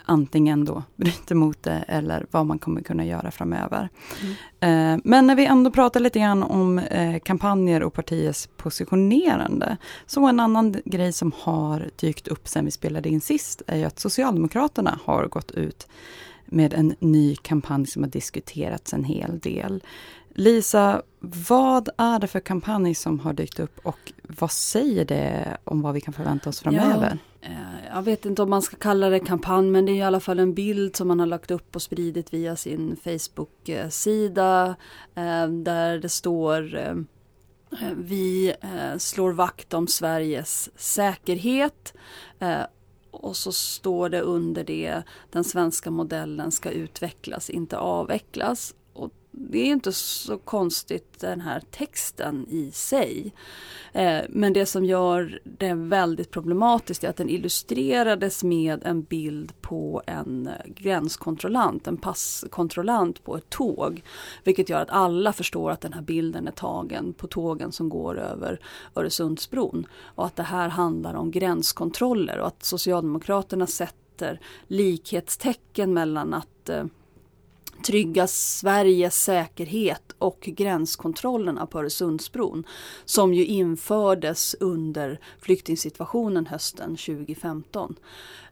antingen då bryter mot det eller vad man kommer kunna göra framöver. Mm. Eh, men när vi ändå pratar lite grann om eh, kampanjer och partiers positionerande. Så en annan grej som har dykt upp sen vi spelade in sist är ju att Socialdemokraterna har gått ut med en ny kampanj som har diskuterats en hel del. Lisa, vad är det för kampanj som har dykt upp och vad säger det om vad vi kan förvänta oss framöver? Ja, eh, jag vet inte om man ska kalla det kampanj men det är i alla fall en bild som man har lagt upp och spridit via sin Facebook-sida eh, där det står eh, Vi slår vakt om Sveriges säkerhet och så står det under det den svenska modellen ska utvecklas, inte avvecklas det är inte så konstigt den här texten i sig. Eh, men det som gör det väldigt problematiskt är att den illustrerades med en bild på en gränskontrollant, en passkontrollant på ett tåg. Vilket gör att alla förstår att den här bilden är tagen på tågen som går över Öresundsbron. Och att det här handlar om gränskontroller och att Socialdemokraterna sätter likhetstecken mellan att eh, trygga Sveriges säkerhet och gränskontrollerna på Öresundsbron som ju infördes under flyktingsituationen hösten 2015.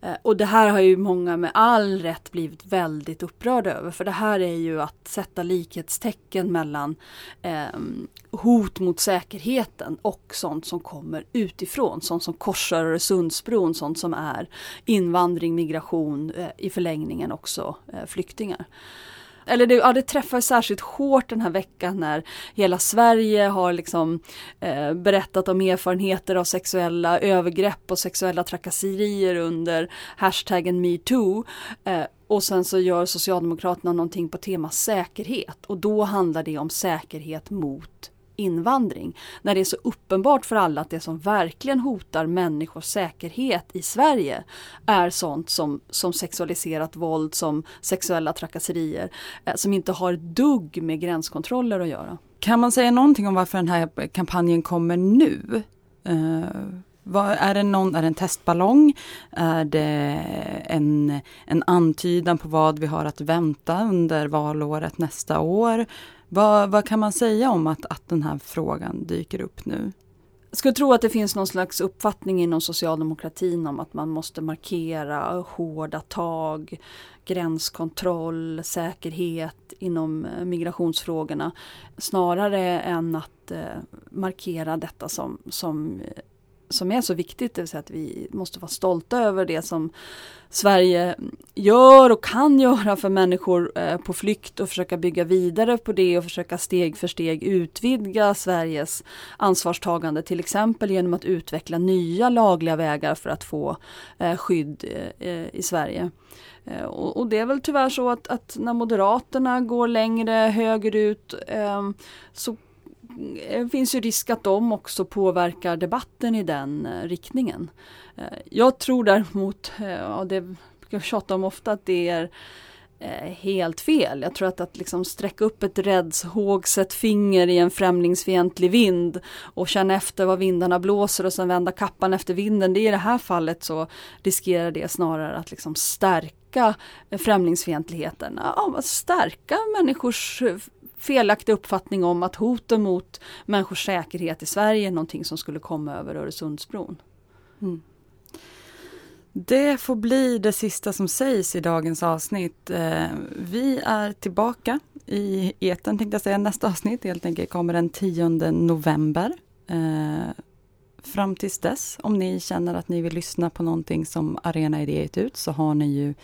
Eh, och det här har ju många med all rätt blivit väldigt upprörda över för det här är ju att sätta likhetstecken mellan eh, hot mot säkerheten och sånt som kommer utifrån, sånt som korsar Öresundsbron, sånt som är invandring, migration, eh, i förlängningen också eh, flyktingar eller det, ja, det träffar särskilt hårt den här veckan när hela Sverige har liksom eh, berättat om erfarenheter av sexuella övergrepp och sexuella trakasserier under hashtaggen metoo. Eh, och sen så gör Socialdemokraterna någonting på tema säkerhet och då handlar det om säkerhet mot invandring. När det är så uppenbart för alla att det som verkligen hotar människors säkerhet i Sverige är sånt som, som sexualiserat våld, som sexuella trakasserier, eh, som inte har ett dugg med gränskontroller att göra. Kan man säga någonting om varför den här kampanjen kommer nu? Uh... Vad, är, det någon, är det en testballong? Är det en, en antydan på vad vi har att vänta under valåret nästa år? Vad, vad kan man säga om att, att den här frågan dyker upp nu? Jag skulle tro att det finns någon slags uppfattning inom socialdemokratin om att man måste markera hårda tag, gränskontroll, säkerhet inom eh, migrationsfrågorna. Snarare än att eh, markera detta som, som eh, som är så viktigt, det vill säga att vi måste vara stolta över det som Sverige gör och kan göra för människor eh, på flykt och försöka bygga vidare på det och försöka steg för steg utvidga Sveriges ansvarstagande till exempel genom att utveckla nya lagliga vägar för att få eh, skydd eh, i Sverige. Och, det är väl tyvärr så att, att när Moderaterna går längre högerut så Eh, finns ju risk att de också påverkar debatten i den eh, riktningen. Eh, jag tror däremot, och det brukar jag tjata om ofta, att det är helt fel. Jag tror att att liksom sträcka upp ett räddshågset finger i en främlingsfientlig vind och känna efter vad vindarna blåser och sen vända kappan efter vinden. Det I det här fallet så riskerar det snarare att liksom stärka främlingsfientligheten. Ja, stärka människors felaktig uppfattning om att hoten mot människors säkerhet i Sverige är någonting som skulle komma över Öresundsbron. Mm. Det får bli det sista som sägs i dagens avsnitt. Eh, vi är tillbaka i eten tänkte jag säga. Nästa avsnitt helt enkelt kommer den 10 november. Eh, fram tills dess, om ni känner att ni vill lyssna på någonting som Arena Idé gett ut, så har ni ju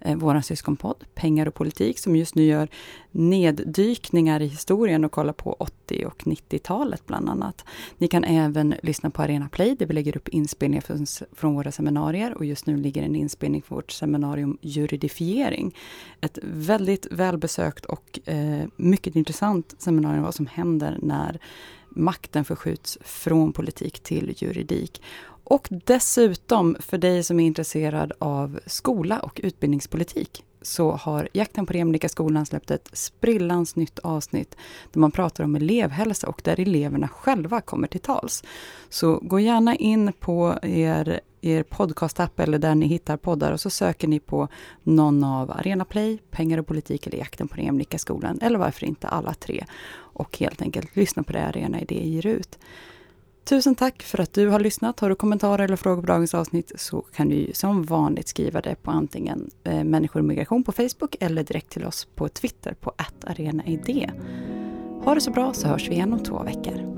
eh, vår syskonpodd Pengar och politik som just nu gör neddykningar i historien och kollar på 80 och 90-talet bland annat. Ni kan även lyssna på Arena Play där vi lägger upp inspelningar från, från våra seminarier och just nu ligger en inspelning för vårt seminarium juridifiering. Ett väldigt välbesökt och eh, mycket intressant seminarium vad som händer när makten förskjuts från politik till juridik. Och dessutom, för dig som är intresserad av skola och utbildningspolitik, så har Jakten på den jämlika skolan släppt ett sprillans nytt avsnitt där man pratar om elevhälsa och där eleverna själva kommer till tals. Så gå gärna in på er, er podcastapp eller där ni hittar poddar och så söker ni på någon av Arena Play, Pengar och politik eller Jakten på den jämlika skolan eller varför inte alla tre och helt enkelt lyssna på det Arena Idé ger ut. Tusen tack för att du har lyssnat. Har du kommentarer eller frågor på dagens avsnitt så kan du som vanligt skriva det på antingen eh, Människor och migration på Facebook eller direkt till oss på Twitter på arenaidé. Ha det så bra så hörs vi igen om två veckor.